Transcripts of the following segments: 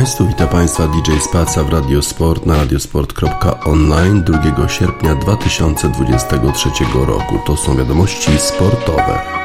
Państwu, witam Państwa DJ Spaca w Radiosport na radiosport.online 2 sierpnia 2023 roku. To są wiadomości sportowe.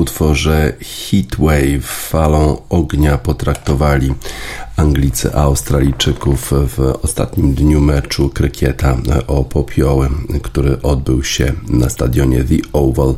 W utworze Heatwave falą ognia potraktowali Anglicy Australijczyków w ostatnim dniu meczu krykieta o popioły, który odbył się na stadionie The Oval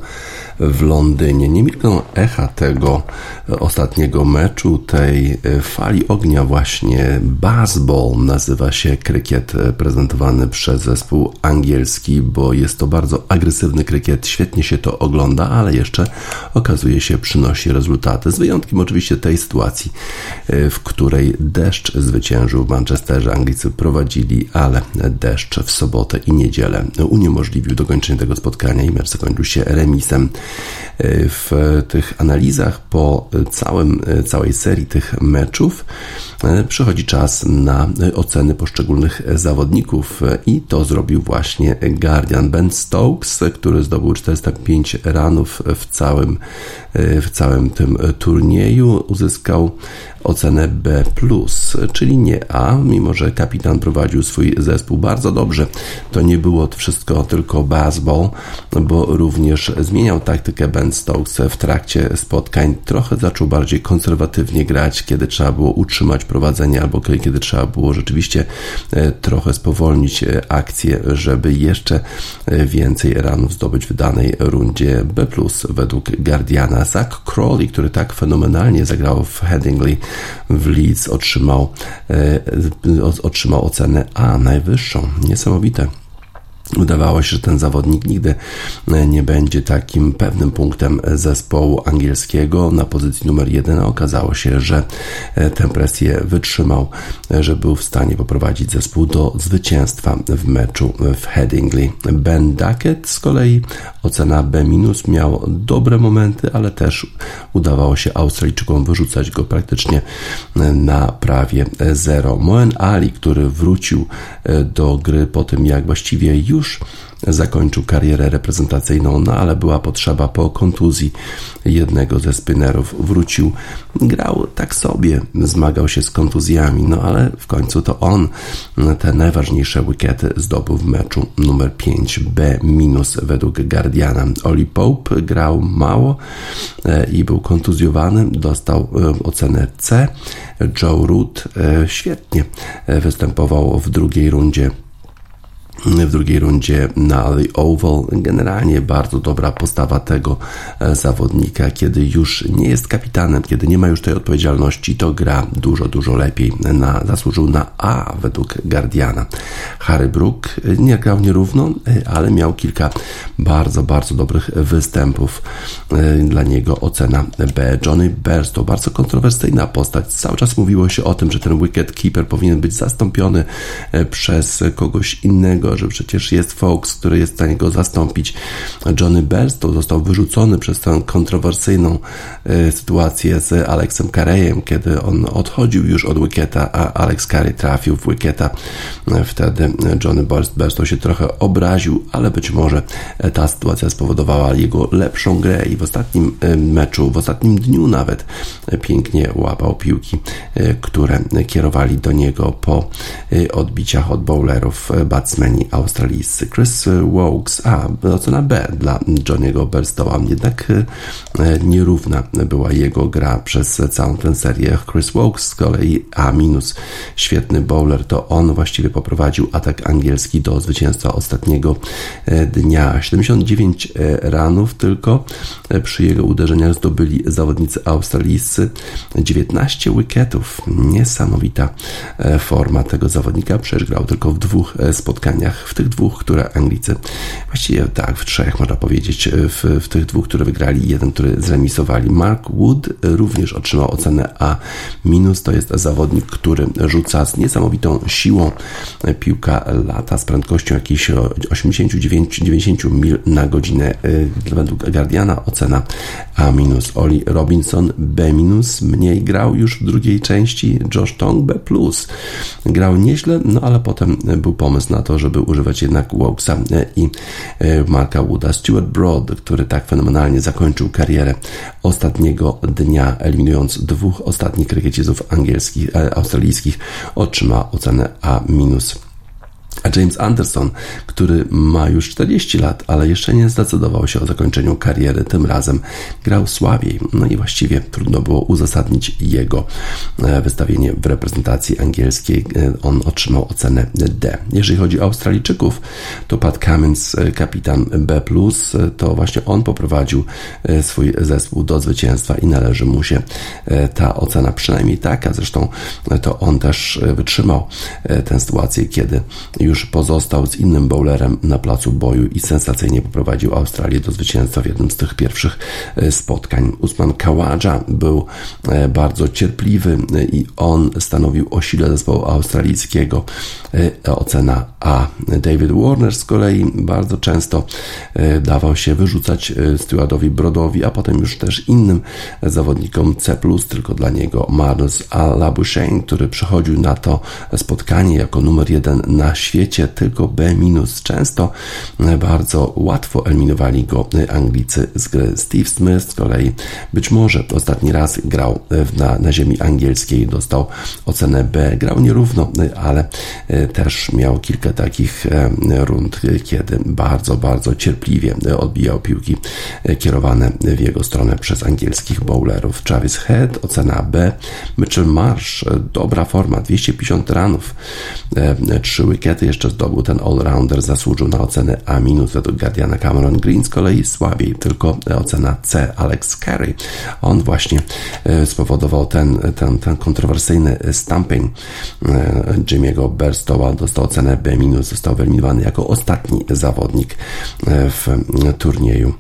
w Londynie. Nie milkną echa tego ostatniego meczu, tej fali ognia właśnie baseball nazywa się krykiet prezentowany przez zespół angielski, bo jest to bardzo agresywny krykiet, świetnie się to ogląda, ale jeszcze okazuje się przynosi rezultaty, z wyjątkiem oczywiście tej sytuacji, w której deszcz zwyciężył w Manchesterze. Anglicy prowadzili, ale deszcz w sobotę i niedzielę uniemożliwił dokończenie tego spotkania i mecz zakończył się remisem. W tych analizach po całym, całej serii tych meczów przychodzi czas na oceny poszczególnych zawodników i to zrobił właśnie Guardian Ben Stokes, który zdobył 405 ranów w całym, w całym tym turnieju. Uzyskał ocenę B, czyli nie A, mimo że kapitan prowadził swój zespół bardzo dobrze. To nie było wszystko tylko baseball, bo również zmieniał taktykę Ben Stokes w trakcie spotkań. Trochę zaczął bardziej konserwatywnie grać, kiedy trzeba było utrzymać prowadzenie, albo kiedy trzeba było rzeczywiście e, trochę spowolnić e, akcję, żeby jeszcze e, więcej ranów zdobyć w danej rundzie B, według Guardiana. Zach Crawley, który tak fenomenalnie zagrał w Headingley w Leeds otrzymał, otrzymał ocenę A, najwyższą. Niesamowite. Udawało się, że ten zawodnik nigdy e, nie będzie takim pewnym punktem zespołu angielskiego na pozycji numer jeden. Okazało się, że e, tę presję wytrzymał, e, że był w stanie poprowadzić zespół do zwycięstwa w meczu w Headingley. Ben Duckett z kolei ocena B- miał dobre momenty, ale też udawało się Australijczykom wyrzucać go praktycznie na prawie zero. Moen Ali, który wrócił do gry po tym, jak właściwie już zakończył karierę reprezentacyjną, no ale była potrzeba po kontuzji jednego ze spinnerów. Wrócił, grał tak sobie, zmagał się z kontuzjami, no ale w końcu to on te najważniejsze wickety zdobył w meczu numer 5B minus według Guardiana. Oli Pope grał mało e, i był kontuzjowany, dostał e, ocenę C. Joe Root e, świetnie występował w drugiej rundzie w drugiej rundzie na The Oval. Generalnie bardzo dobra postawa tego e, zawodnika, kiedy już nie jest kapitanem, kiedy nie ma już tej odpowiedzialności, to gra dużo, dużo lepiej. Na, zasłużył na A według Guardiana. Harry Brook nie grał nierówno, e, ale miał kilka bardzo, bardzo dobrych występów. E, dla niego ocena B. Johnny Bears to bardzo kontrowersyjna postać. Cały czas mówiło się o tym, że ten wicket keeper powinien być zastąpiony przez kogoś innego, że przecież jest Fox, który jest w stanie go zastąpić. Johnny Berstow został wyrzucony przez tę kontrowersyjną sytuację z Alexem Careyem, kiedy on odchodził już od wicketa, a Alex Carey trafił w wicketa. Wtedy Johnny Berstow się trochę obraził, ale być może e, ta sytuacja spowodowała jego lepszą grę i w ostatnim meczu, w ostatnim dniu nawet pięknie łapał piłki, które kierowali do niego po odbiciach od bowlerów batsmeni australijscy. Chris Wokes, a ocena B dla Johniego Berstowa, jednak e, nierówna była jego gra przez całą tę serię. Chris Wokes z kolei A minus, świetny bowler, to on właściwie poprowadził atak angielski do zwycięstwa ostatniego e, dnia. 79 e, ranów tylko przy jego uderzeniach zdobyli zawodnicy australijscy. 19 wicketów, niesamowita forma tego zawodnika, przecież grał tylko w dwóch spotkaniach w tych dwóch, które Anglicy, właściwie tak, w trzech można powiedzieć, w, w tych dwóch, które wygrali, jeden, który zremisowali. Mark Wood również otrzymał ocenę A-, to jest zawodnik, który rzuca z niesamowitą siłą piłka lata z prędkością jakichś 89-90 mil na godzinę. Według Guardiana ocena A-. Oli Robinson B-, mniej grał już w drugiej części, Josh Tong B+. Grał nieźle, no ale potem był pomysł na to, żeby używać jednak Wokesa e, i e, Marka Wooda. Stuart Broad, który tak fenomenalnie zakończył karierę ostatniego dnia, eliminując dwóch ostatnich krykiecistów angielskich, e, australijskich, otrzyma ocenę A-. A James Anderson, który ma już 40 lat, ale jeszcze nie zdecydował się o zakończeniu kariery, tym razem grał słabiej. No i właściwie trudno było uzasadnić jego e, wystawienie w reprezentacji angielskiej. E, on otrzymał ocenę D. Jeżeli chodzi o Australijczyków, to Pat Cummins, e, kapitan B+, to właśnie on poprowadził swój zespół do zwycięstwa i należy mu się ta ocena przynajmniej taka. Zresztą to on też wytrzymał tę sytuację, kiedy już pozostał z innym bowlerem na placu boju i sensacyjnie poprowadził Australię do zwycięstwa w jednym z tych pierwszych e, spotkań. Usman Kawadża był e, bardzo cierpliwy e, i on stanowił o sile zespołu australijskiego. Ocena A. David Warner z kolei bardzo często dawał się wyrzucać Stewardowi Brodowi, a potem już też innym zawodnikom C+, tylko dla niego Marnus Labuschagne, który przychodził na to spotkanie jako numer jeden na świecie świecie tylko B-. Często bardzo łatwo eliminowali go Anglicy z gry. Steve Smith z kolei być może ostatni raz grał na, na ziemi angielskiej, dostał ocenę B. Grał nierówno, ale też miał kilka takich rund, kiedy bardzo, bardzo cierpliwie odbijał piłki kierowane w jego stronę przez angielskich bowlerów. Travis Head, ocena B. Mitchell Marsh, dobra forma, 250 ranów, 3 wickety jeszcze zdobył ten all-rounder, zasłużył na ocenę A- według Guardiana Cameron Green, z kolei słabiej, tylko ocena C. Alex Carey. On właśnie e, spowodował ten, ten, ten kontrowersyjny stamping e, Jimmy'ego Berstowa, dostał ocenę B-, został wyeliminowany jako ostatni zawodnik e, w turnieju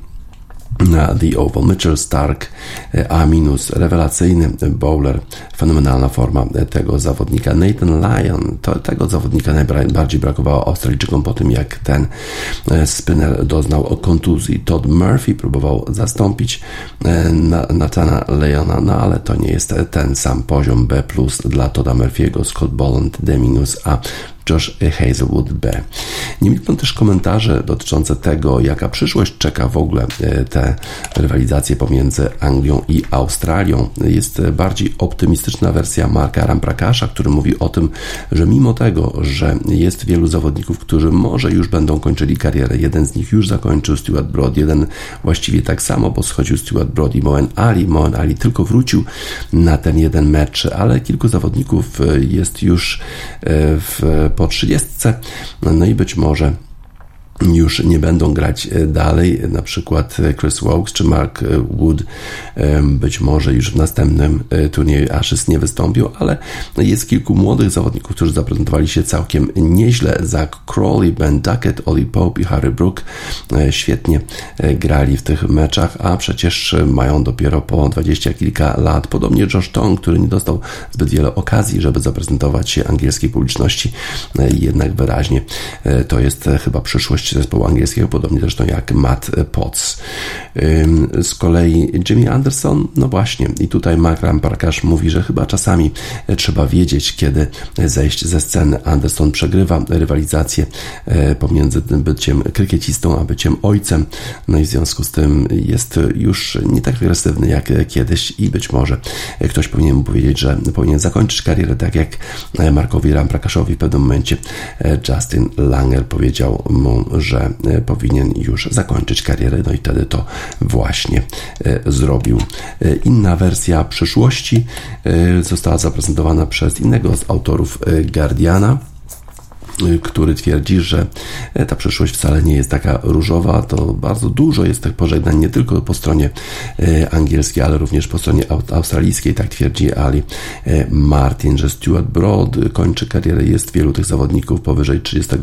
na The Oval. Mitchell Stark A-, rewelacyjny bowler, fenomenalna forma tego zawodnika. Nathan Lyon, to, tego zawodnika najbardziej brakowało Australijczykom po tym, jak ten e, spinner doznał kontuzji. Todd Murphy próbował zastąpić e, Nathana Lyona, no ale to nie jest ten sam poziom B+, dla Todda Murphy'ego, Scott Bolland D-, a Josh Hazelwood B. Nie milkną też komentarze dotyczące tego, jaka przyszłość czeka w ogóle e, te rywalizacje pomiędzy Anglią i Australią. Jest bardziej optymistyczna wersja Marka Ramprakasza, który mówi o tym, że mimo tego, że jest wielu zawodników, którzy może już będą kończyli karierę, jeden z nich już zakończył Stuart Broad, jeden właściwie tak samo, bo schodził Stuart Broad i Moen Ali. Moen Ali tylko wrócił na ten jeden mecz, ale kilku zawodników jest już e, w po 30. No i być może już nie będą grać e, dalej, na przykład e, Chris Wokes czy Mark e, Wood być może już w następnym turnieju Ashes nie wystąpią, ale jest kilku młodych zawodników, którzy zaprezentowali się całkiem nieźle. Zach Crawley, Ben Duckett, Oli Pope i Harry Brook świetnie grali w tych meczach, a przecież mają dopiero po dwadzieścia kilka lat. Podobnie Josh Tong, który nie dostał zbyt wiele okazji, żeby zaprezentować się angielskiej publiczności, jednak wyraźnie to jest chyba przyszłość zespołu angielskiego, podobnie zresztą jak Matt Potts. Z kolei Jimmy Anderson, no właśnie, i tutaj Magram Parkasz mówi, że chyba czasami trzeba wiedzieć, kiedy zejść ze sceny. Anderson przegrywa rywalizację e, pomiędzy tym byciem krykiecistą, a byciem ojcem, no i w związku z tym jest już nie tak agresywny jak kiedyś i być może ktoś powinien mu powiedzieć, że powinien zakończyć karierę tak jak Markowi Ramprakaszowi w pewnym momencie e, Justin Langer powiedział mu, że e, powinien już zakończyć karierę, no i wtedy to właśnie e, zrobił. E, inna wersja przyszłości została zaprezentowana przez innego z autorów Guardiana który twierdzi, że e, ta przyszłość wcale nie jest taka różowa. To bardzo dużo jest tych pożegnań, nie tylko po stronie e, angielskiej, ale również po stronie australijskiej. Tak twierdzi Ali e, Martin, że Stuart Broad kończy karierę. Jest wielu tych zawodników powyżej 30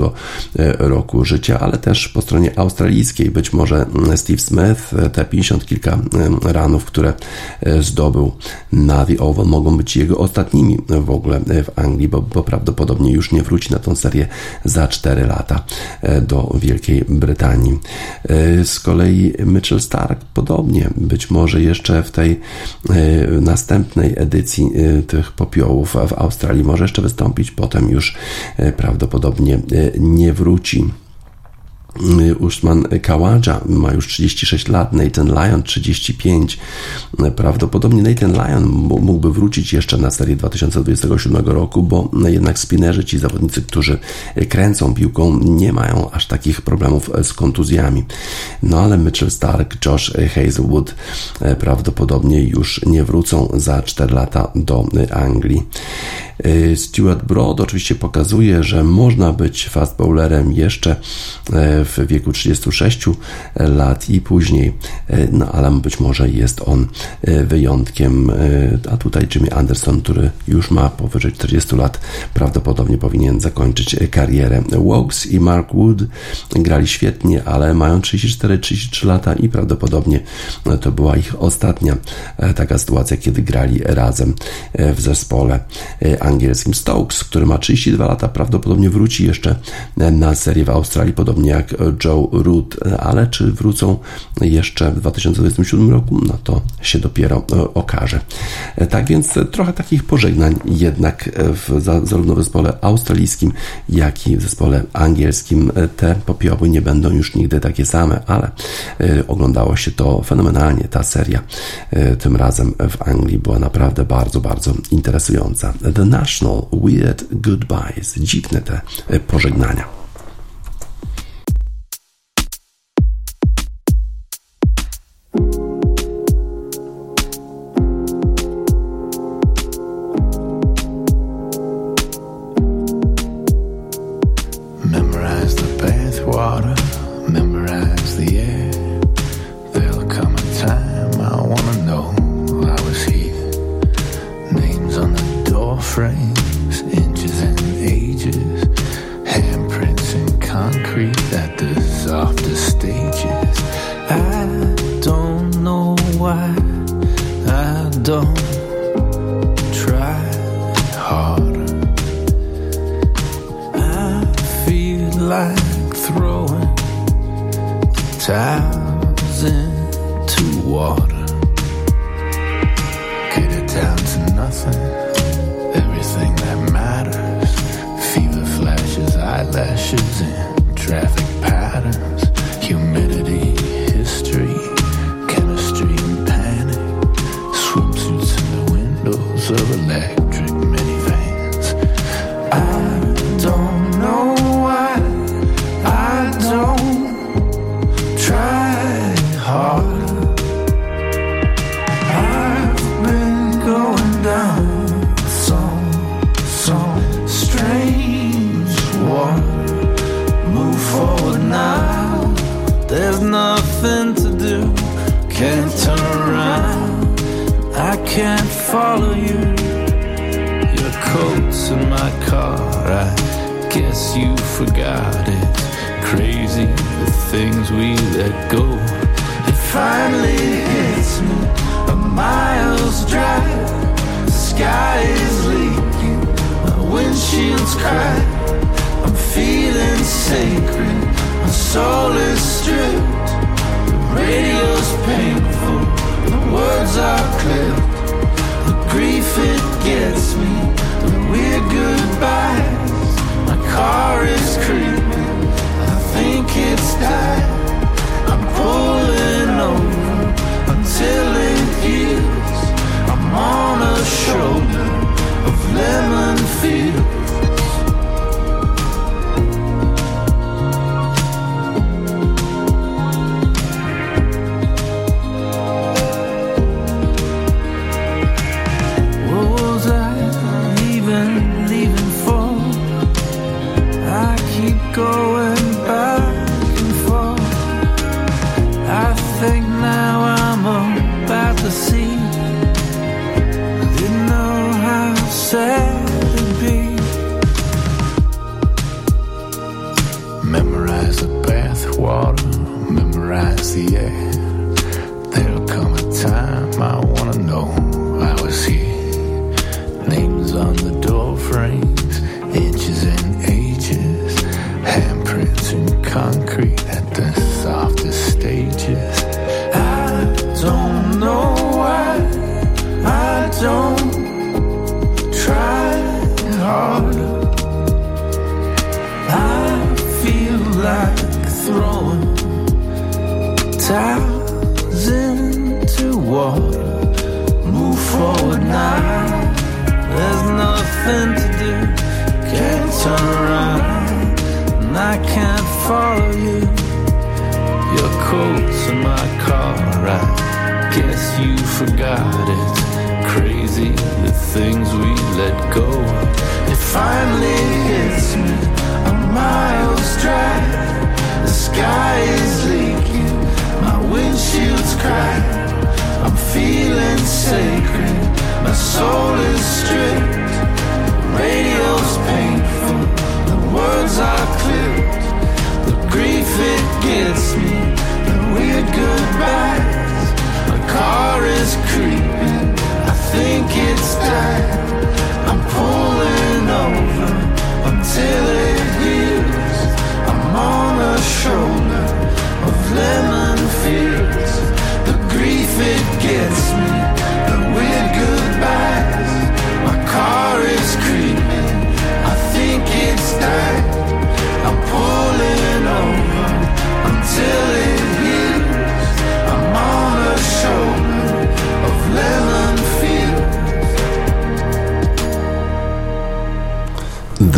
roku życia, ale też po stronie australijskiej być może Steve Smith, te 50 kilka ranów, które zdobył na The Oval, mogą być jego ostatnimi w ogóle w Anglii, bo, bo prawdopodobnie już nie wróci na tą serię za 4 lata e, do Wielkiej Brytanii. E, z kolei Mitchell Stark podobnie, być może jeszcze w tej e, następnej edycji tych popiołów w Australii może jeszcze wystąpić, potem już prawdopodobnie nie wróci. Usman Kawadża ma już 36 lat, Nathan Lyon 35. Prawdopodobnie Nathan Lyon mógłby wrócić jeszcze na serię 2027 roku, bo jednak spinerzy, ci zawodnicy, którzy kręcą piłką, nie mają aż takich problemów z kontuzjami. No ale Mitchell Stark, Josh Hazelwood prawdopodobnie już nie wrócą za 4 lata do Anglii. Y, Stuart Broad oczywiście pokazuje, że można być fast bowlerem jeszcze e, w wieku 36 lat i później, e, no ale być może jest on e, wyjątkiem. A tutaj Jimmy Anderson, który już ma powyżej 40 lat, prawdopodobnie powinien zakończyć karierę. Wokes i Mark Wood grali świetnie, ale mają 34-33 lata i prawdopodobnie to była ich ostatnia taka sytuacja, kiedy grali razem w zespole angielskim. Stokes, który ma 32 lata, prawdopodobnie wróci jeszcze na serię w Australii, podobnie jak Joe Root, ale czy wrócą jeszcze w 2027 roku, no to się dopiero e, okaże. E, tak więc trochę takich pożegnań jednak w, zarówno w zespole australijskim, jak i w zespole angielskim. E, te popioły nie będą już nigdy takie same, ale oglądało się to fenomenalnie. Ta seria tym razem w Anglii była naprawdę bardzo, bardzo interesująca. The National Weird Goodbyes. Dziwne te e, pożegnania.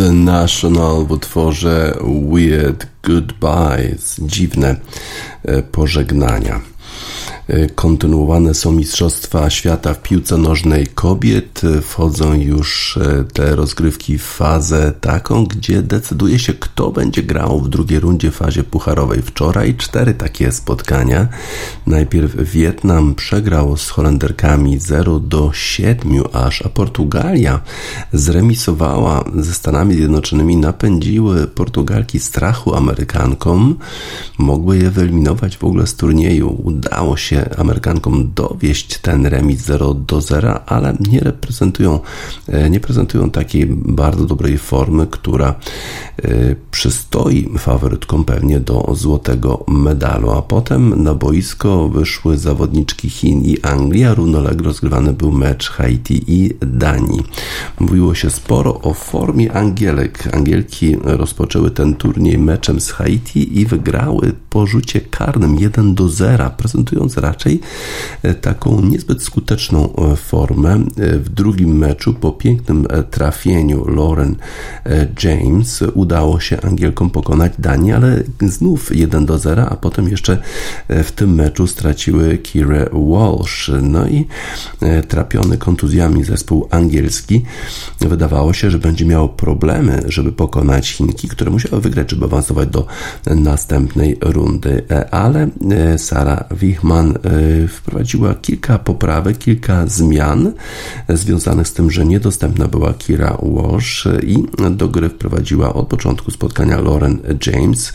The National w utworze Weird Goodbyes, dziwne e, pożegnania. E, Kontynuowane są Mistrzostwa Świata w piłce nożnej kobiet. E, Wchodzą już e, te rozgrywki w fazę taką, gdzie decyduje się, kto będzie grał w drugiej rundzie w fazie pucharowej. Wczoraj cztery takie spotkania. Najpierw Wietnam przegrał z Holenderkami 0 do 7 aż, a Portugalia zremisowała ze Stanami Zjednoczonymi. Napędziły Portugalki strachu Amerykankom. Mogły je wyeliminować w ogóle z turnieju. Udało się Amerykankom dowieść ten remis 0 do 0, ale nie reprezentują, e, nie prezentują takiej bardzo dobrej formy, która e, przystoi faworytkom pewnie do złotego medalu. A potem na boisko wyszły zawodniczki Chin i Anglii, a równolegle rozgrywany był mecz Haiti i Danii. Mówiło się sporo o formie Angielek. Angielki rozpoczęły ten turniej meczem z Haiti i wygrały po rzucie karnym 1 do 0, prezentując raczej e, taką niezbyt skuteczną e, formę. E, W drugim meczu po pięknym trafieniu Lauren James udało się Angielkom pokonać Danię, ale znów 1 do 0, a potem jeszcze w tym meczu straciły Kira Walsh. No i trapiony kontuzjami zespół angielski wydawało się, że będzie miał problemy, żeby pokonać Chinki, które musiały wygrać, żeby awansować do następnej rundy. Ale Sara Wichman Wigman wprowadziła kilka poprawek, kilka zmian związanych z tym, że niedostępna była Kira Walsh i do gry wprowadziła od początku spotkania Lauren James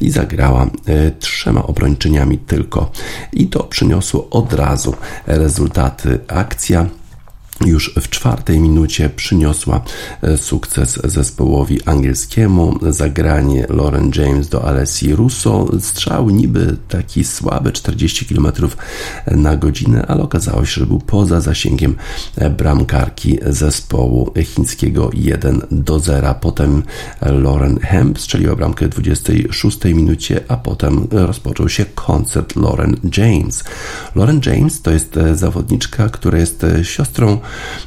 i zagrała trzema obrończyniami tylko. I to przyniosło od razu rezultaty. Akcja już w czwartej minucie przyniosła e, sukces zespołowi angielskiemu. Zagranie Lauren James do Alessi Russo. Strzał niby taki słaby, 40 km na godzinę, ale okazało się, że był poza zasięgiem e, bramkarki zespołu chińskiego 1 do 0. Potem Lauren Hemp strzeliła bramkę w 26 minucie, a potem rozpoczął się koncert Lauren James. Lauren James to jest e, zawodniczka, która jest siostrą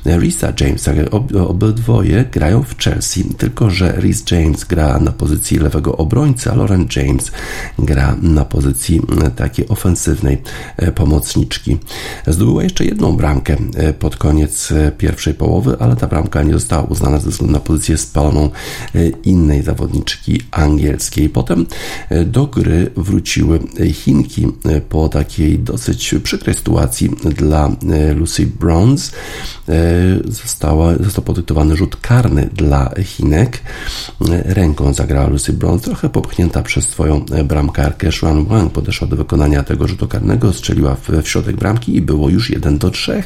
Risa Jamesa. Obydwoje grają w Chelsea, tylko że Rhys James gra na pozycji lewego obrońcy, a Lauren James gra na pozycji takiej ofensywnej e, pomocniczki. Zdobyła jeszcze jedną bramkę e, pod koniec e, pierwszej połowy, ale ta bramka nie została uznana ze względu na pozycję spaloną innej zawodniczki angielskiej. Potem do gry wróciły Chinki po takiej dosyć przykrej sytuacji dla Lucy Bronze. E, została, został podyktowany rzut karny dla Chinek. E, ręką zagrała Lucy Bronze, trochę popchnięta przez swoją e, bramkarkę. Xuan Wang podeszła do wykonania tego rzutu karnego, strzeliła w, środek bramki i było już 1 do 3.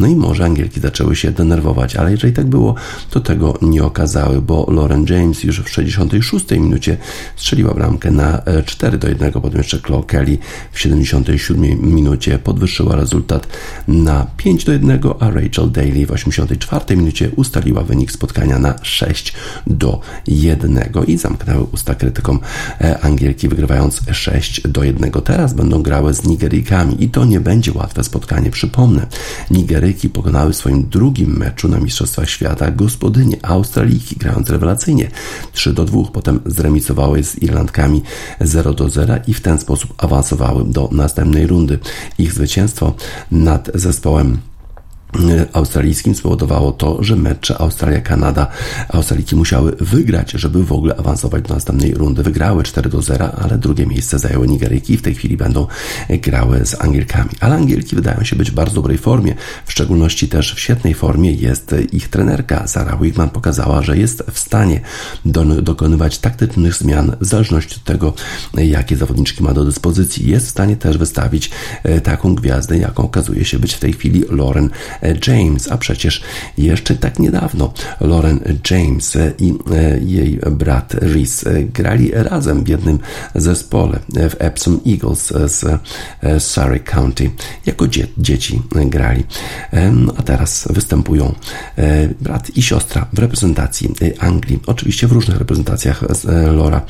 No i może Angielki zaczęły się denerwować, ale jeżeli tak było, to tego nie okazały, bo Lauren James już w 66 minucie strzeliła bramkę na 4 do 1, potem jeszcze Chloe Kelly w 77 minucie podwyższyła rezultat na 5 do 1, a Rachel Daly w 84 minucie ustaliła wynik spotkania na 6 do 1 i zamknęły usta krytykom e, Angielki, wygrywając 6 do 1. Teraz będą grały z Nigeryjkami i to nie będzie łatwe spotkanie. Przypomnę, Nigeryjki pokonały w swoim drugim meczu na Mistrzostwach Świata gospodynie Australijki, grając rewelacyjnie 3 do 2. Potem zremisowały z Irlandkami 0 do 0 i w ten sposób awansowały do następnej rundy. Ich zwycięstwo nad zespołem australijskim spowodowało to, że mecze Australia-Kanada Australiki musiały wygrać, żeby w ogóle awansować do następnej rundy. Wygrały 4 do 0, ale drugie miejsce zajęły Nigeryjki i w tej chwili będą grały z Angielkami. Ale Angielki wydają się być w bardzo dobrej formie, w szczególności też w świetnej formie jest ich trenerka. Sarah Wigman pokazała, że jest w stanie do, dokonywać taktycznych zmian w zależności od tego, jakie zawodniczki ma do dyspozycji. Jest w stanie też wystawić e, taką gwiazdę, jaką okazuje się być w tej chwili Lauren James, a przecież jeszcze tak niedawno Lauren James i e, jej brat Reese grali razem w jednym zespole w Epsom Eagles z e, Surrey County. Jako dzie dzieci grali. E, no, a teraz występują brat i siostra w reprezentacji Anglii. Oczywiście w różnych reprezentacjach Laura.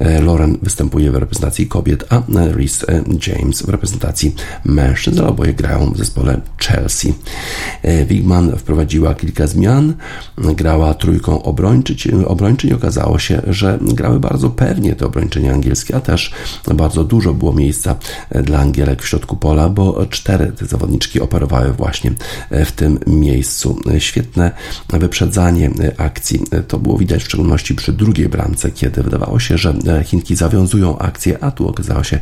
Lauren występuje w reprezentacji kobiet, a Reese James w reprezentacji mężczyzn. Oboje grają w zespole Chelsea. E, Wigman wprowadziła kilka zmian, grała trójką obrończyń, obrończyń. Okazało się, że grały bardzo pewnie te obrończynie angielskie, a też bardzo dużo było miejsca dla Angielek w środku pola, bo cztery te zawodniczki operowały właśnie w tym miejscu. Świetne wyprzedzanie akcji. To było widać w szczególności przy drugiej bramce, kiedy wydawało się, że Chinki zawiązują akcję, a tu okazało się,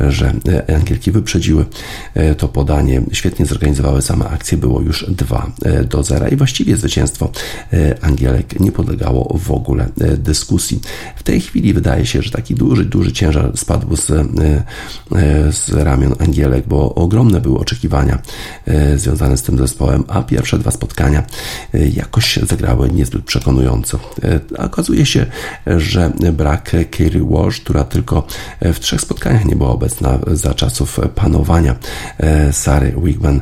że Angielki wyprzedziły to podanie. Świetnie zorganizowały same akcje. Było już 2 e, do 0 i właściwie zwycięstwo e, Angielek nie podlegało w ogóle e, dyskusji. W tej chwili wydaje się, że taki duży, duży ciężar spadł z, z ramion Angielek, bo ogromne były oczekiwania związane z tym zespołem, a pierwsze dwa spotkania jakoś zagrały niezbyt przekonująco. Okazuje się, że brak Kerry Walsh, która tylko w trzech spotkaniach nie była obecna za czasów panowania Sary Wigman,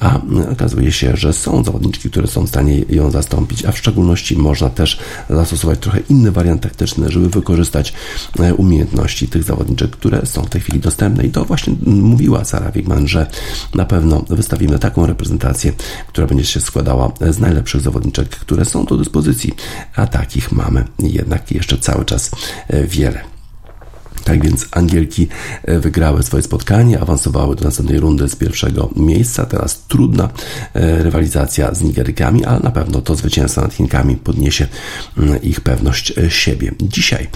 a okazuje się, że są zawodniczki, które są w stanie ją zastąpić, a w szczególności można też zastosować trochę inny wariant taktyczny, żeby wykorzystać e, umiejętności tych zawodniczek, które są w tej chwili dostępne. I to właśnie mówiła Sara Wigman, że na pewno wystawimy taką reprezentację, która będzie się składała z najlepszych zawodniczek, które są do dyspozycji, a takich mamy jednak jeszcze cały czas e, wiele. Tak więc Angielki e, wygrały swoje spotkanie, awansowały do następnej rundy z pierwszego miejsca. Teraz trudna e, rywalizacja z Nigerykami, ale na pewno to zwycięstwo nad Chinkami podniesie mm, ich pewność e, siebie. Dzisiaj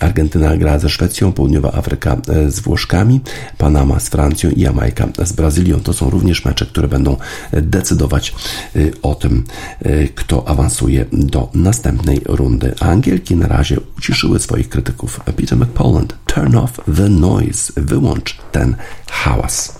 Argentyna gra ze Szwecją, Południowa Afryka z Włoszkami, Panama z Francją i Jamajka z Brazylią. To są również mecze, które będą decydować o tym, kto awansuje do następnej rundy. A Angielki na razie uciszyły swoich krytyków. Peter McPoland, turn off the noise, wyłącz ten hałas.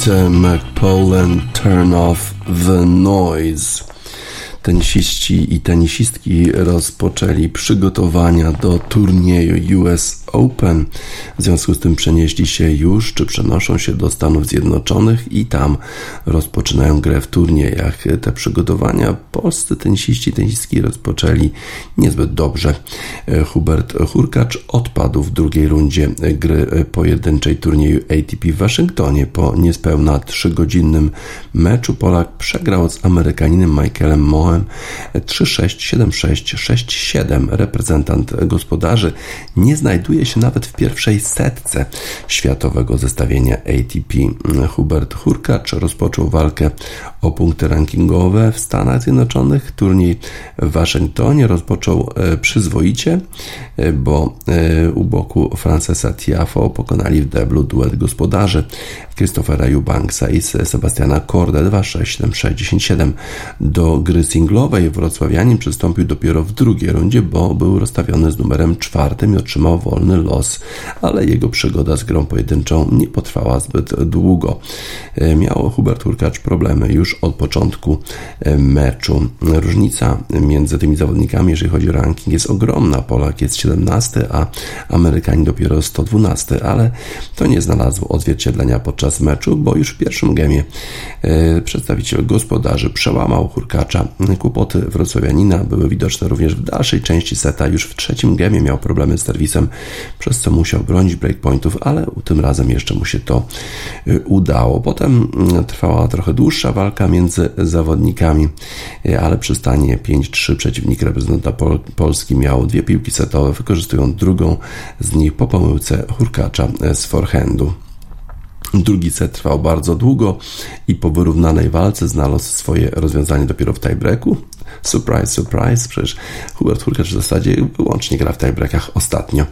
Peter Turn Off the Noise. Tenisiści i tenisistki rozpoczęli przygotowania do turnieju US Open. W związku z tym przenieśli się już, czy przenoszą się do Stanów Zjednoczonych i tam rozpoczynają grę w turniejach. Te przygotowania polscy tenisiści tenisistki rozpoczęli niezbyt dobrze. Hubert Hurkacz odpadł w drugiej rundzie gry pojedynczej turnieju ATP w Waszyngtonie. Po niespełna trzygodzinnym meczu Polak przegrał z Amerykaninem Michaelem Mohem 3-6, 7-6, 6-7. Reprezentant gospodarzy nie znajduje się nawet w pierwszej setce światowego zestawienia ATP. Hubert Hurkacz rozpoczął walkę o punkty rankingowe w Stanach Zjednoczonych. Turniej w Waszyngtonie rozpoczął e, przyzwoicie, e, bo e, u boku Francesa Tiafo pokonali w deblu duet gospodarzy Christophera Eubanksa i Sebastiana Korda 2-6-7-6-10-7. Do gry singlowej wrocławianin przystąpił dopiero w drugiej rundzie, bo był rozstawiony z numerem czwartym i otrzymał wolny los, ale jego przygoda z grą pojedynczą nie potrwała zbyt długo. Miał Hubert Hurkacz problemy już od początku meczu. Różnica między tymi zawodnikami, jeżeli chodzi o ranking, jest ogromna. Polak jest 17, a Amerykanin dopiero 112, ale to nie znalazło odzwierciedlenia podczas meczu, bo już w pierwszym gemie e, przedstawiciel gospodarzy przełamał Hurkacza. Kłopoty wrocławianina były widoczne również w dalszej części seta. Już w trzecim gemie miał problemy z serwisem, przez co musiał bronić breakpointów, ale tym razem jeszcze mu się to e, udało. Potem mm, trwała trochę dłuższa walka między zawodnikami, e, ale przy stanie 5-3 przeciwnik reprezentanta Pol Polski miał dwie piłki setowe, wykorzystując drugą z nich po pomyłce Hurkacza z forehandu. Drugi set trwał bardzo długo i po wyrównanej walce znalazł swoje rozwiązanie dopiero w tiebreaku. Surprise, surprise, przecież Hubert Hurkacz w zasadzie wyłącznie gra w tiebreakach ostatnio.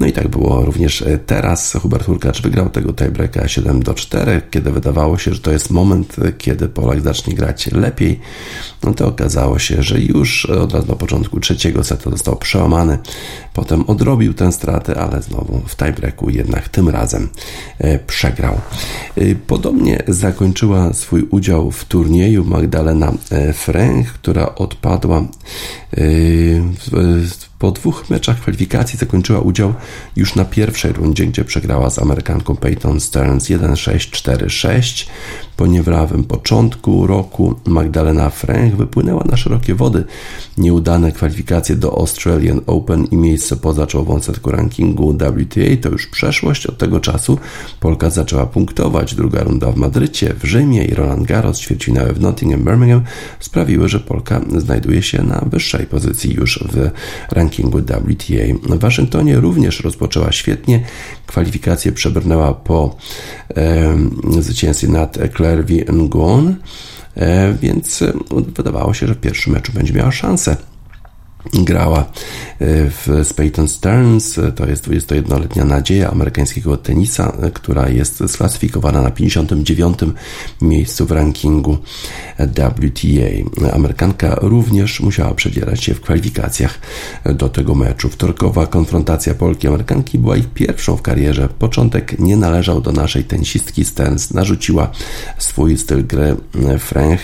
No i tak było również e, teraz. Hubert Hurkacz wygrał tego tiebreaka 7 do 4, kiedy wydawało się, że to jest moment, e, kiedy Polak zacznie grać lepiej. No to okazało się, że już od razu na początku trzeciego setu został przełamany. Potem odrobił tę stratę, ale znowu w tiebreaku jednak tym razem e, przegrał. Podobnie zakończyła swój udział w turnieju Magdalena Fręch, która odpadła yy, po dwóch meczach kwalifikacji zakończyła udział już na pierwszej rundzie, gdzie przegrała z Amerykanką Peyton Stearns 1-6-4-6. Po niewrawym początku roku Magdalena Frank wypłynęła na szerokie wody. Nieudane kwalifikacje do Australian Open i miejsce poza czołową setką rankingu WTA to już przeszłość. Od tego czasu Polka zaczęła punktować. Druga runda w Madrycie, w Rzymie i Roland Garros, ćwierćfinały w Nottingham, Birmingham sprawiły, że Polka znajduje się na wyższej pozycji już w rankingu WTA. W Waszyngtonie również rozpoczęła świetnie. Kwalifikacje przebrnęła po e, zwycięstwie nad Claire. Nguyen, e, więc wydawało się, że w pierwszym meczu będzie miała szansę grała e, w Peyton Stearns, to jest 21-letnia nadzieja amerykańskiego tenisa, e, która jest sklasyfikowana na 59. miejscu w rankingu WTA. Amerykanka również musiała przedzierać się w kwalifikacjach do tego meczu. Wtorkowa konfrontacja Polki Amerykanki była ich pierwszą w karierze. Początek nie należał do naszej tenisistki Stearns. Narzuciła swój styl gry Frank.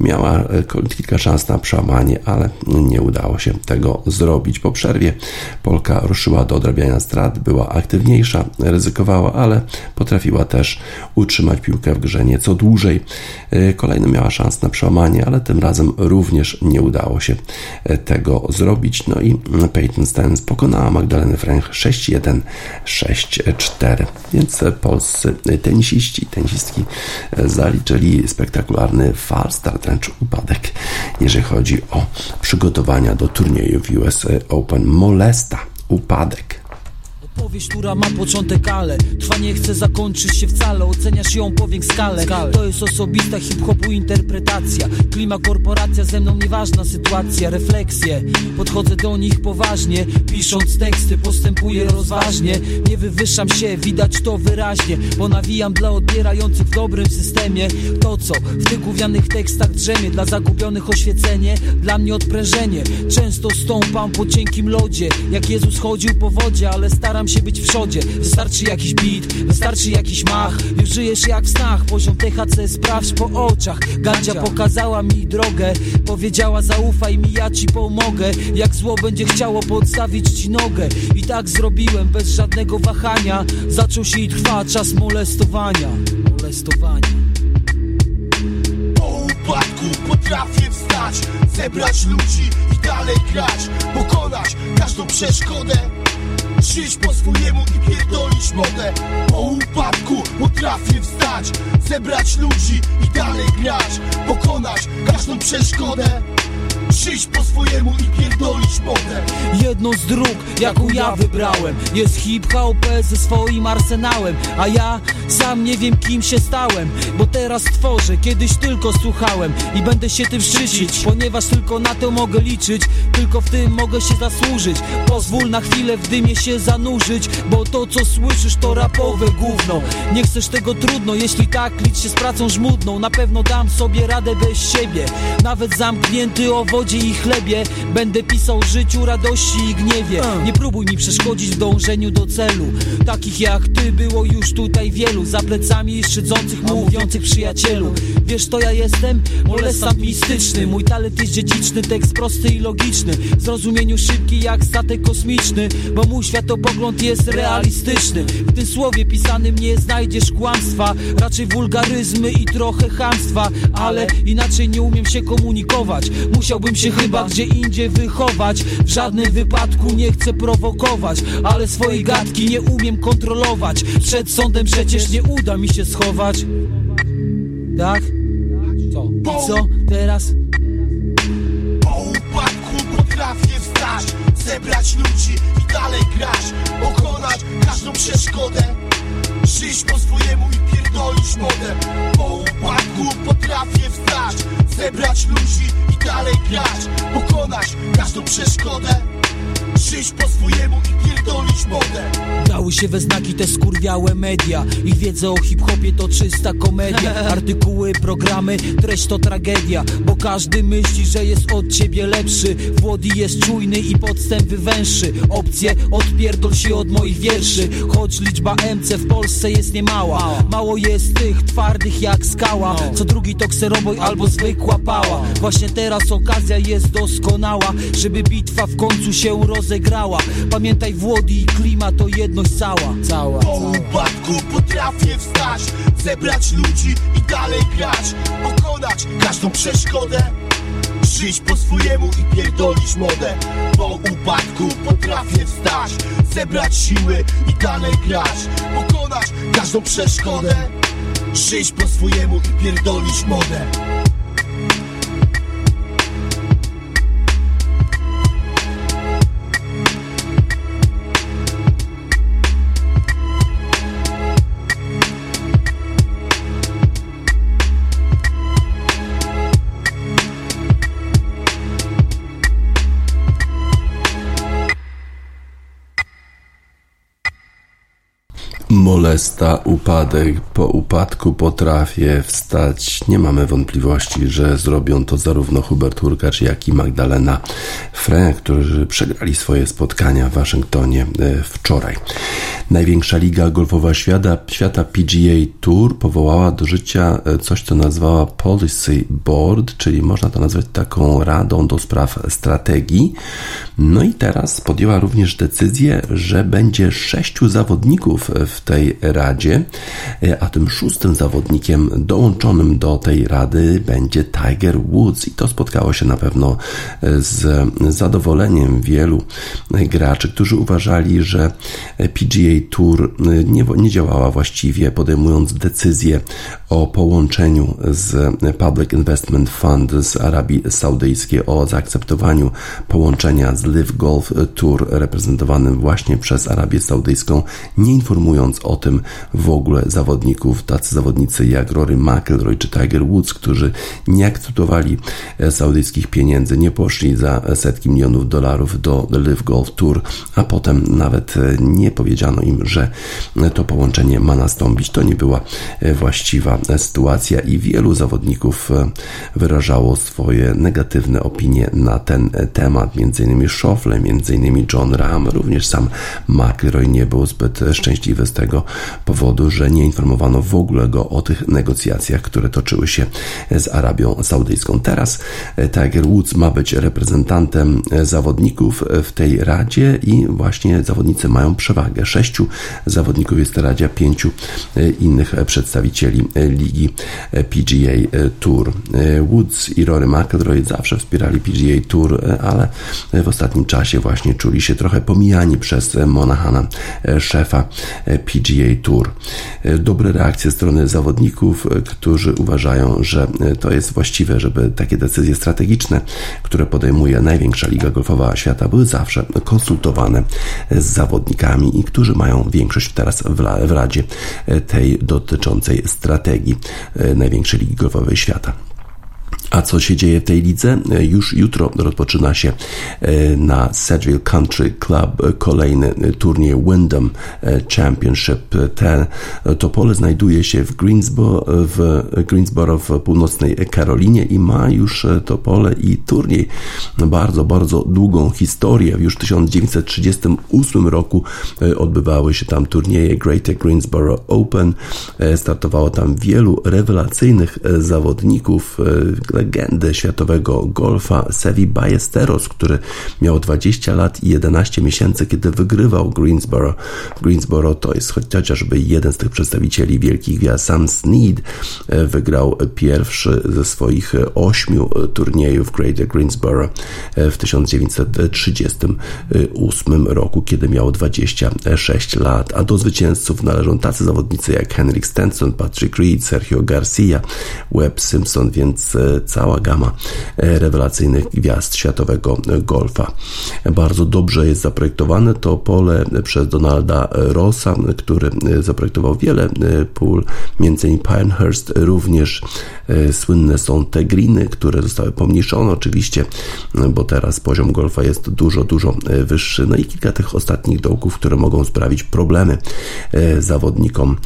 Miała e, kilka szans na przełamanie, ale nie udało się tego zrobić. Po przerwie Polka ruszyła do odrabiania strat, była aktywniejsza, ryzykowała, ale potrafiła też utrzymać piłkę w grze nieco dłużej. E, kolejny miała szans na przełamanie, ale tym razem również nie udało się e, tego zrobić. No i Peyton Stens pokonała Magdalenę Frank 6-1, 6-4. Więc polscy tenisiści, tenisistki e, zaliczyli spektakularny fal start, wręcz upadek, jeżeli chodzi o przygotowania do turnieju w US Open. Molesta, upadek. Opowieść, która ma początek, ale trwa nie chce zakończyć się wcale. Oceniasz ją powięk skalę. To jest osobista hip-hopu interpretacja. Klima, korporacja, ze mną nieważna sytuacja. Refleksje, podchodzę do nich poważnie Pisząc teksty, postępuję rozważnie. Nie wywyższam się, widać to wyraźnie Bo nawijam dla odbierających w dobrym systemie. To co? W tych gównianych tekstach drzemie Dla zagubionych oświecenie, dla mnie odprężenie. Często stąpam po cienkim lodzie Jak Jezus chodził po wodzie, ale staram staram się być w przodzie Wystarczy jakiś beat, wystarczy jakiś mach. Już żyjesz jak w snach, poziom THC sprawdź po oczach. Gandzia. pokazała mi drogę Powiedziała zaufaj mi, ja ci pomogę. Jak zło będzie chciało podstawić ci nogę. I tak zrobiłem bez żadnego wahania. Zaczął się i trwa czas molestowania. Molestowania. Po upadku potrafię wstać Zebrać ludzi i dalej grać Pokonać każdą przeszkodę Żyć po swojemu i pierdolić modę Po upadku potrafię wstać Zebrać ludzi i dalej grać Pokonać każdą przeszkodę Żyć po swojemu i pierdolić modę Jedną z dróg, jaką ja wybrałem Jest hip-hop ze swoim arsenałem A ja sam nie wiem kim się stałem Bo teraz tworzę, kiedyś tylko słuchałem I będę się tym szczycić Ponieważ tylko na to mogę liczyć Tylko w tym mogę się zasłużyć. Pozwól na chwilę w dymie się zanurzyć Bo to co słyszysz to rapowe gówno. Nie chcesz tego trudno, jeśli tak licz się z pracą żmudną Na pewno dam sobie radę bez siebie. Nawet zamknięty o wodzie i chlebie. Będę pisał o życiu, radości i gniewie. Nie próbuj mi przeszkodzić w dążeniu do celu. Takich jak ty było już tutaj wielu. Za plecami szydzących, mówiących przyjacielu. Wiesz to ja jestem? Molestant mistyczny. Mój talent jest dziedziczny, tekst prosty i logiczny. W zrozumieniu szybki jak statek kosmiczny Bo mój światopogląd jest realistyczny. W tym słowie pisanym nie znajdziesz kłamstwa. Raczej wulgaryzmy i trochę chamstwa. Ale inaczej nie umiem się komunikować. Musiałbym się chyba gdzie indziej wychować W żadnym wypadku nie chcę prowokować Ale swojej gadki nie umiem kontrolować Przed sądem przecież nie uda mi się schować Tak? Co? I co teraz? Po upadku potrafię wstać Zebrać ludzi i dalej grać Pokonać każdą przeszkodę Żyć po swojemu i pierdolić modę. Po upadku potrafię wstać Zebrać ludzi i dalej grać Pokonać każdą przeszkodę Żyć po swojemu i pierdolić modę. Dały się we znaki te skurwiałe media. Ich wiedza o hip-hopie to czysta komedia. Artykuły, programy, treść to tragedia. Bo każdy myśli, że jest od ciebie lepszy. Włody jest czujny i podstęp wywęszy Opcje, odpierdol się od moich wierszy. Choć liczba MC w Polsce jest niemała. Mało jest tych twardych jak skała. Co drugi to kseroboj albo zwykła pała. Właśnie teraz okazja jest doskonała Żeby bitwa w końcu się rozegrała. Pamiętaj Włody i klima to jedność cała. Cała, Po upadku potrafię wstać Zebrać ludzi i dalej grać Pokonać każdą przeszkodę Żyć po swojemu i pierdolić modę. Po upadku potrafię wstać Zebrać siły i dalej grać Pokonać każdą przeszkodę Żyć po swojemu i pierdolić modę Molesta, upadek, po upadku potrafię wstać. Nie mamy wątpliwości, że zrobią to zarówno Hubert Hurkacz, jak i Magdalena Frey, którzy przegrali swoje spotkania w Waszyngtonie e, wczoraj. Największa liga golfowa świata, świata PGA Tour powołała do życia e, coś, co nazwała Policy Board, czyli można to nazwać taką radą do spraw strategii. No i teraz podjęła również decyzję, że będzie sześciu zawodników w tej radzie, a tym szóstym zawodnikiem dołączonym do tej rady będzie Tiger Woods i to spotkało się na pewno z zadowoleniem wielu graczy, którzy uważali, że PGA Tour nie, nie działała właściwie, podejmując decyzję o połączeniu z Public Investment Fund z Arabii Saudyjskiej, o zaakceptowaniu połączenia z Live Golf Tour reprezentowanym właśnie przez Arabię Saudyjską, nie informując o tym w ogóle zawodników, tacy zawodnicy jak Rory McIlroy czy Tiger Woods, którzy nie akceptowali saudyjskich pieniędzy, nie poszli za setki milionów dolarów do Live Golf Tour, a potem nawet nie powiedziano im, że to połączenie ma nastąpić. To nie była właściwa sytuacja i wielu zawodników wyrażało swoje negatywne opinie na ten temat, m.in. Schofle, m.in. John Ram, również sam McIlroy nie był zbyt szczęśliwy z tego powodu, że nie informowano w ogóle go o tych negocjacjach, które toczyły się z Arabią Saudyjską. Teraz Tiger Woods ma być reprezentantem zawodników w tej radzie i właśnie zawodnicy mają przewagę. Sześciu zawodników jest w radzie, pięciu innych przedstawicieli ligi PGA Tour. Woods i Rory McIlroy zawsze wspierali PGA Tour, ale w ostatnim czasie właśnie czuli się trochę pomijani przez Monahana, szefa PGA Tour. Dobre reakcje strony zawodników, którzy uważają, że to jest właściwe, żeby takie decyzje strategiczne, które podejmuje największa liga golfowa świata, były zawsze konsultowane z zawodnikami i którzy mają większość teraz w Radzie tej dotyczącej strategii największej ligi golfowej świata. A co się dzieje w tej lidze? Już jutro rozpoczyna się e, na Sedgwick Country Club kolejny turniej Wyndham e, Championship. Ten, to pole znajduje się w Greensboro, w Greensboro w północnej Karolinie i ma już e, to pole i turniej bardzo, bardzo długą historię. Już w 1938 roku odbywały się tam turnieje Greater Greensboro Open. Startowało tam wielu rewelacyjnych zawodników legendy światowego golfa Sevi Ballesteros, który miał 20 lat i 11 miesięcy, kiedy wygrywał Greensboro. Greensboro to jest chociażby jeden z tych przedstawicieli wielkich gwiazd. Sam Snead e, wygrał pierwszy ze swoich ośmiu turniejów Greater Greensboro e, w 1938 roku, kiedy miał 26 lat, a do zwycięzców należą tacy zawodnicy jak Henrik Stenson, Patrick Reed, Sergio Garcia, Webb Simpson, więc e, cała gama e, rewelacyjnych gwiazd światowego golfa. Bardzo dobrze jest zaprojektowane to pole przez Donalda Rossa, który zaprojektował wiele e, pól, m.in. Pinehurst, również e, słynne są te greeny, które zostały pomniejszone oczywiście, bo teraz poziom golfa jest dużo, dużo wyższy. No i kilka tych ostatnich dołków, które mogą sprawić problemy zawodnikom,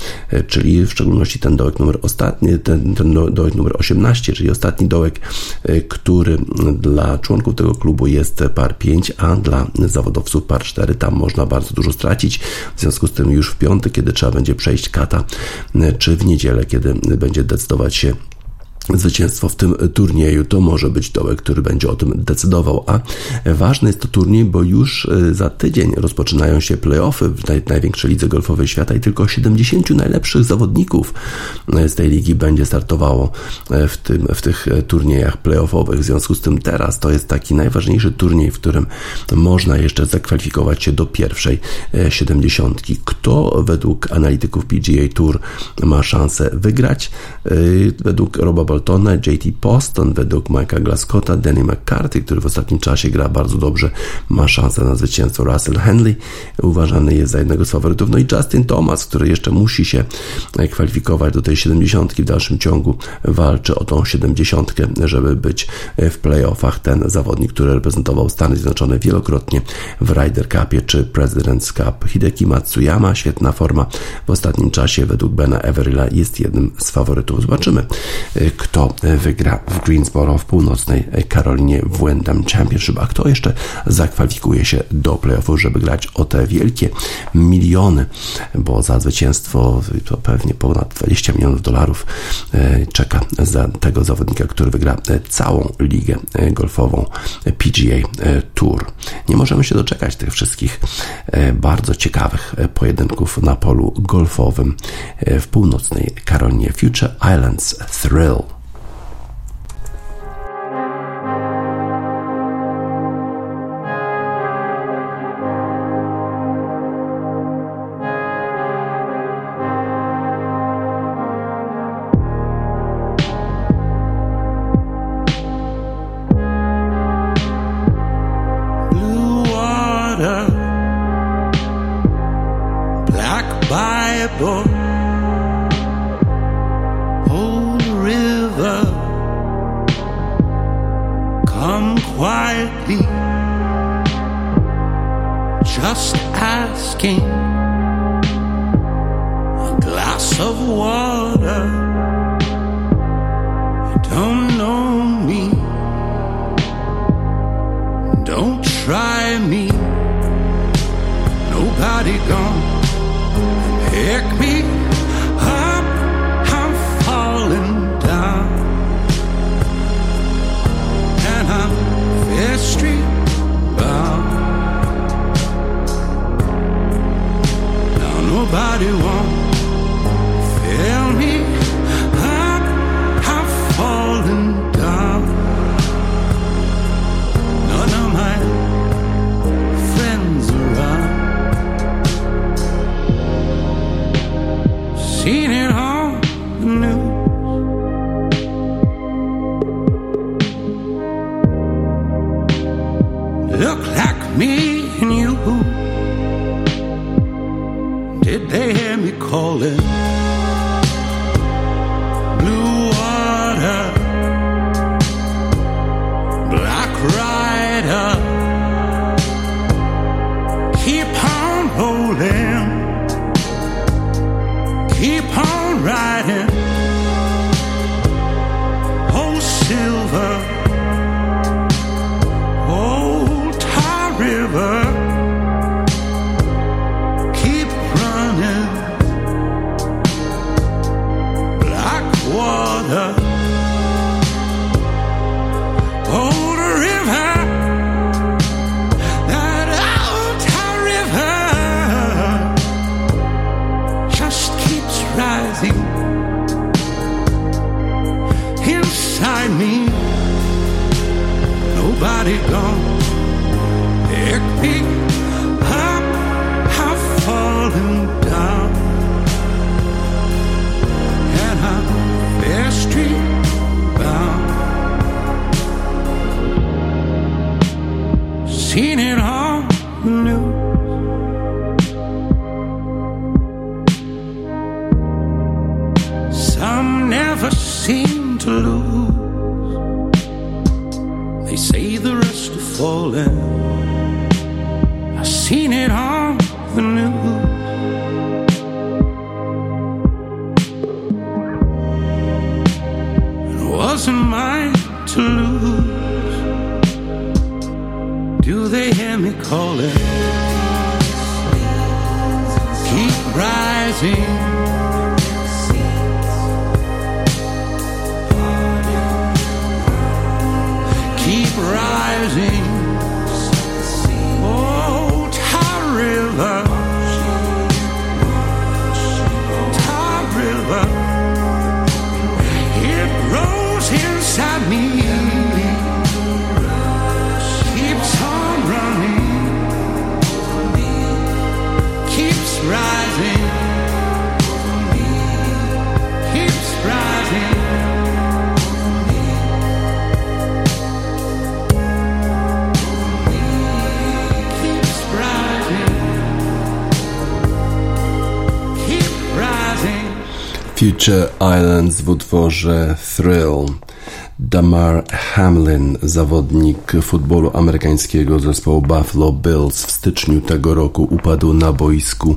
czyli w szczególności ten dołek numer ostatni, ten, ten dołek numer 18, czyli ostatni dołek, e, który dla członków tego klubu jest par 5, a dla zawodowców par 4. Tam można bardzo dużo stracić. W związku z tym już w piątek, kiedy trzeba będzie przejść kata, e, czy w niedzielę, kiedy będzie decydować się zwycięstwo w tym turnieju, to może być dołek, który będzie o tym decydował. A ważny jest to turniej, bo już e, za tydzień rozpoczynają się playoffy w naj, największej lidze golfowej świata i tylko 70 najlepszych zawodników e, z tej ligi będzie startowało e, w, tym, w tych turniejach playoffowych. W związku z tym teraz to jest taki najważniejszy turniej, w którym można jeszcze zakwalifikować się do pierwszej 70. Kto według analityków PGA Tour ma szansę wygrać? Według Roba Boltona, JT Poston, według Mike'a Glascotta, Danny McCarthy, który w ostatnim czasie gra bardzo dobrze, ma szansę na zwycięstwo. Russell Henley uważany jest za jednego z faworytów. No i Justin Thomas, który jeszcze musi się kwalifikować do tej 70 w dalszym ciągu, walczy o tą 70, żeby być w playoffach. Ten zawodnik, który reprezentował Stany Zjednoczone wielokrotnie w Ryder Cupie czy President's Cup. Hideki Matsuyama, świetna forma w ostatnim czasie według Bena Everilla jest jednym z faworytów. Zobaczymy, kto wygra w Greensboro w północnej Karolinie w Wyndham Championship, a kto jeszcze zakwalifikuje się do playoffów, żeby grać o te wielkie miliony, bo za zwycięstwo to pewnie ponad 20 milionów dolarów e, czeka za tego zawodnika, który wygra całą ligę golfową PGA Tour. Nie możemy się doczekać tych wszystkich e, bardzo ciekawych pojedynków na polu golfowym e, w północnej Karolinie Future Islands Thrill. Just asking a glass of water. You don't know me, don't try me. Nobody gonna pick me do want body gone. Ik pick up, I've fallen down, and I'm bare street. W utworze Thrill. Damar Hamlin, zawodnik futbolu amerykańskiego zespołu Buffalo Bills w styczniu tego roku upadł na boisku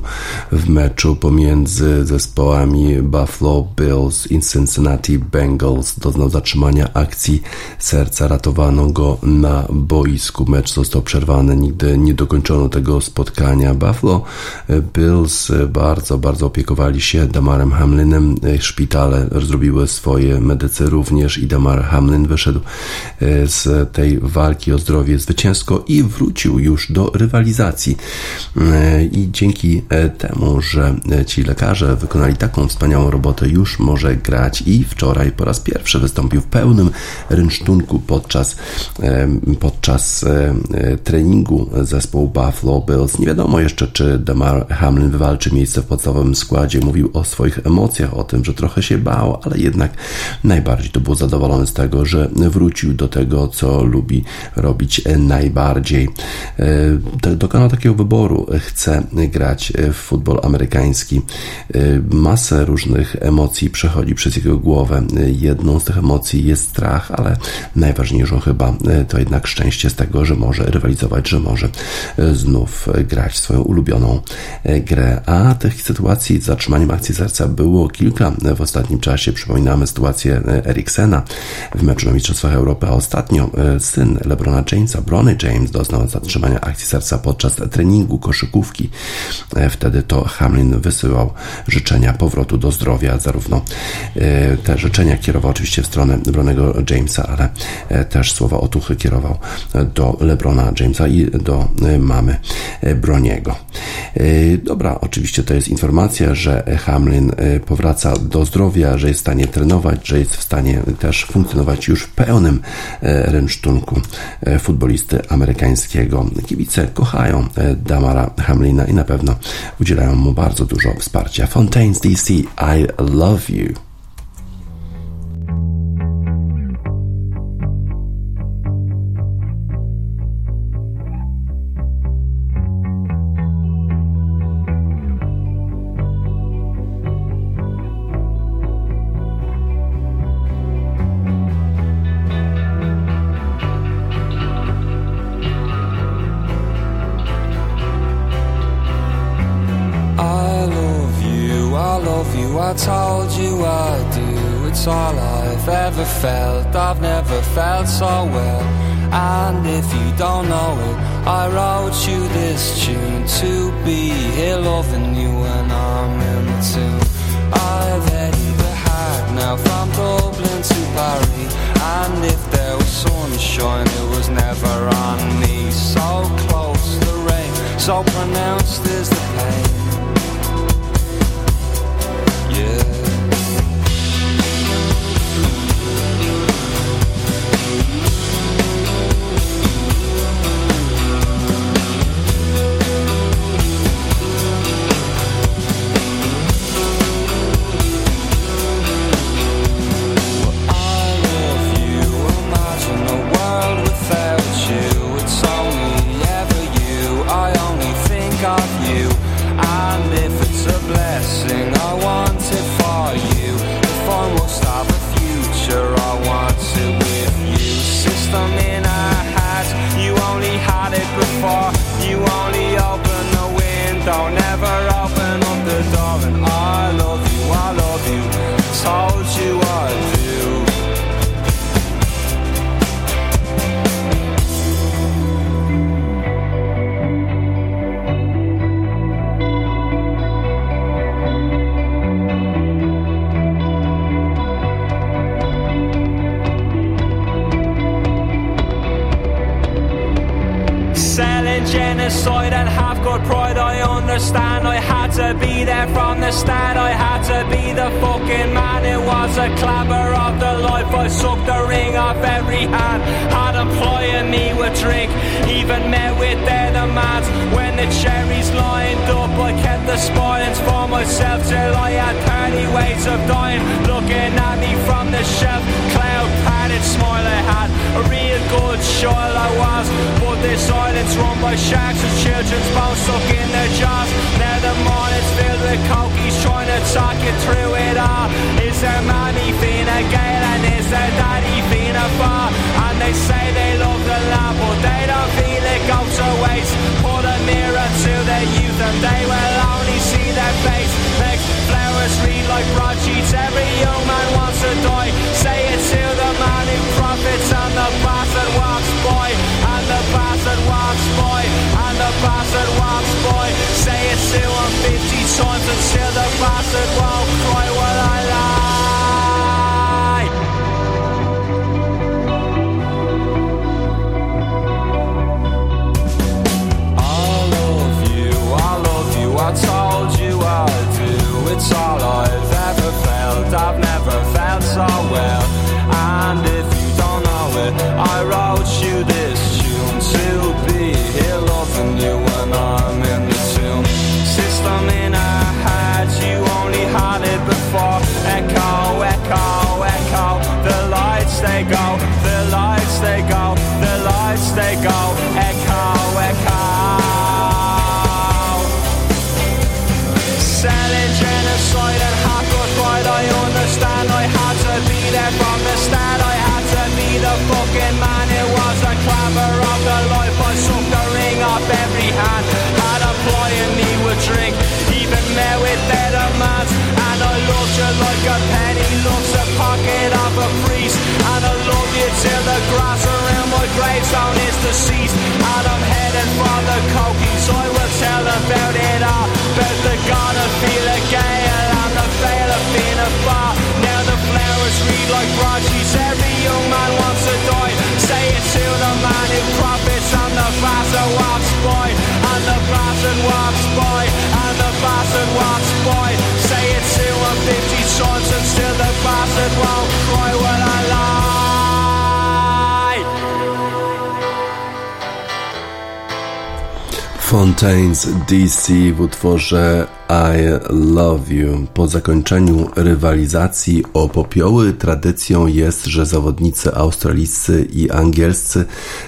w meczu pomiędzy zespołami Buffalo Bills i Cincinnati Bengals. Doznał zatrzymania akcji serca, ratowano go na boisku. Mecz został przerwany, nigdy nie dokończono tego spotkania. Buffalo Bills bardzo, bardzo opiekowali się Damarem Hamlinem. Szpitale zrobiły swoje medycy również i Damar Hamlin wyszedł E, z tej walki o zdrowie zwycięsko i wrócił już do rywalizacji. E, I dzięki e, temu, że ci lekarze wykonali taką wspaniałą robotę, już może grać i wczoraj po raz pierwszy wystąpił w pełnym rynsztunku podczas, podczas treningu zespołu Buffalo Bills. Nie wiadomo jeszcze, czy Damar Hamlin wywalczy miejsce w podstawowym składzie. Mówił o swoich emocjach, o tym, że trochę się bał, ale jednak najbardziej to był zadowolony z tego, że wrócił wrócił do tego, co lubi robić e, najbardziej. E, Dokonał takiego wyboru. E, chce grać w futbol amerykański. Masę różnych emocji przechodzi przez jego głowę. Jedną z tych emocji jest strach, ale najważniejszą chyba to jednak szczęście z tego, że może rywalizować, że może znów grać swoją ulubioną grę. A tych sytuacji z zatrzymaniem akcji serca było kilka w ostatnim czasie. Przypominamy sytuację Eriksena w meczu na Mistrzostwach Europy Europę. Ostatnio e, syn LeBrona Jamesa, Brony James, doznał zatrzymania akcji serca podczas treningu koszykówki. E, wtedy to Hamlin wysyłał życzenia powrotu do zdrowia. Zarówno e, te życzenia kierował oczywiście w stronę Bronego Jamesa, ale też słowa otuchy kierował do LeBrona Jamesa i do mamy Broniego. Dobra, oczywiście to jest informacja, że Hamlin powraca do zdrowia, że jest w stanie trenować, że jest w stanie też funkcjonować już w pełnym tym rynsztunku e, futbolisty amerykańskiego. Kibice kochają e, Damara Hamlina i na pewno udzielają mu bardzo dużo wsparcia. Fontaines DC, I love you. Gravestone is deceased. And I'm heading for the cokies, I will tell about it all. About the of feel gale and the veil of being a bar. Now the flowers read like broadsheets, every young man wants to die. Say it to the man who profits and the bastard walks by. And the bastard walks by, and the bastard walks by. Say it to him 50 sons and still the bastard won't cry when I lie. Fontaines DC w utworze I Love You. Po zakończeniu rywalizacji o popioły tradycją jest, że zawodnicy australijscy i angielscy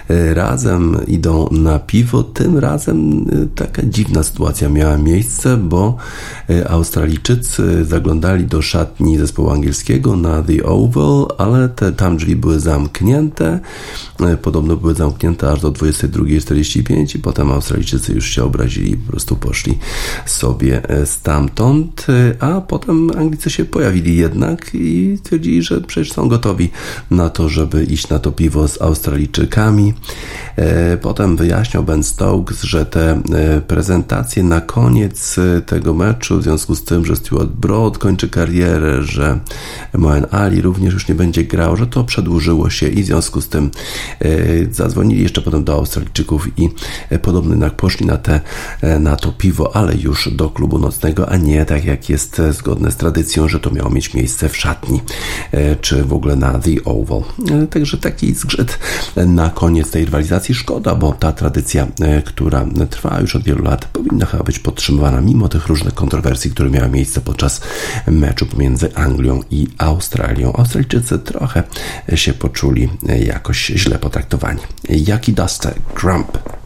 e, razem idą na piwo. Tym razem e, taka dziwna sytuacja miała miejsce, bo e, Australijczycy zaglądali do szatni zespołu angielskiego na The Oval, ale te tam drzwi były zamknięte. Podobno były zamknięte aż do 22.45 i potem Australijczycy już się obrazili i po prostu poszli sobie stamtąd, a potem Anglicy się pojawili jednak i twierdzili, że przecież są gotowi na to, żeby iść na to piwo z Australijczykami. E, potem wyjaśniał Ben Stokes, że te e, prezentacje na koniec e, tego meczu, w związku z tym, że Stuart Broad kończy karierę, że Moen Ali również już nie będzie grał, że to przedłużyło się i w związku z tym zadzwonili jeszcze potem do Australijczyków i podobno jednak poszli na, te, na to piwo, ale już do klubu nocnego, a nie tak jak jest zgodne z tradycją, że to miało mieć miejsce w szatni czy w ogóle na The Oval. Także taki zgrzyt na koniec tej rywalizacji szkoda, bo ta tradycja, e, która trwa już od wielu lat, powinna chyba być podtrzymywana mimo tych różnych kontrowersji, które miały miejsce podczas meczu pomiędzy Anglią i Australią. Australijczycy trochę się poczuli jakoś źle potraktowani. Jaki Duster Grump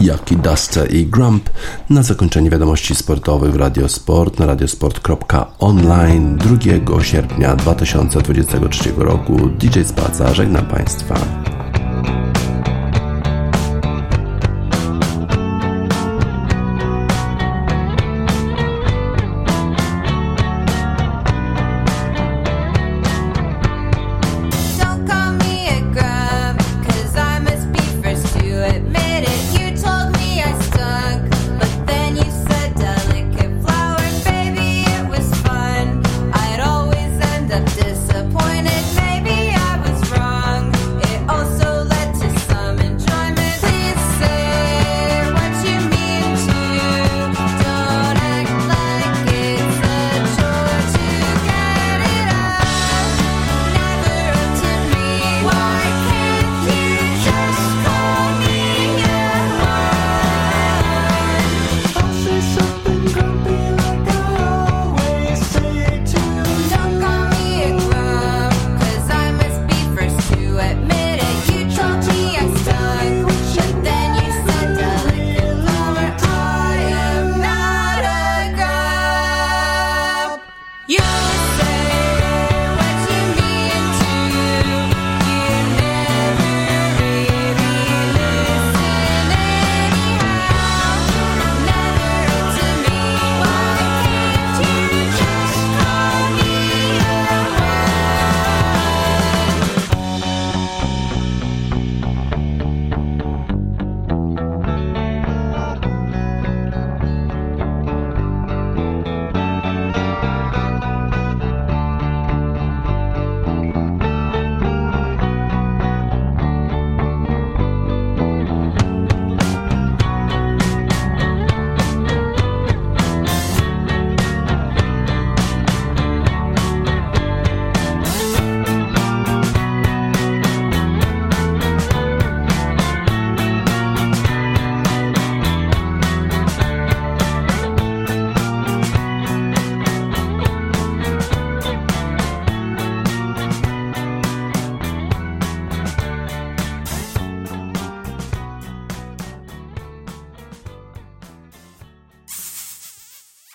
Jaki Duster i Grump na zakończenie wiadomości sportowych w Radiosport na radiosport.online 2 sierpnia 2023 roku. DJ Spaca żegna Państwa.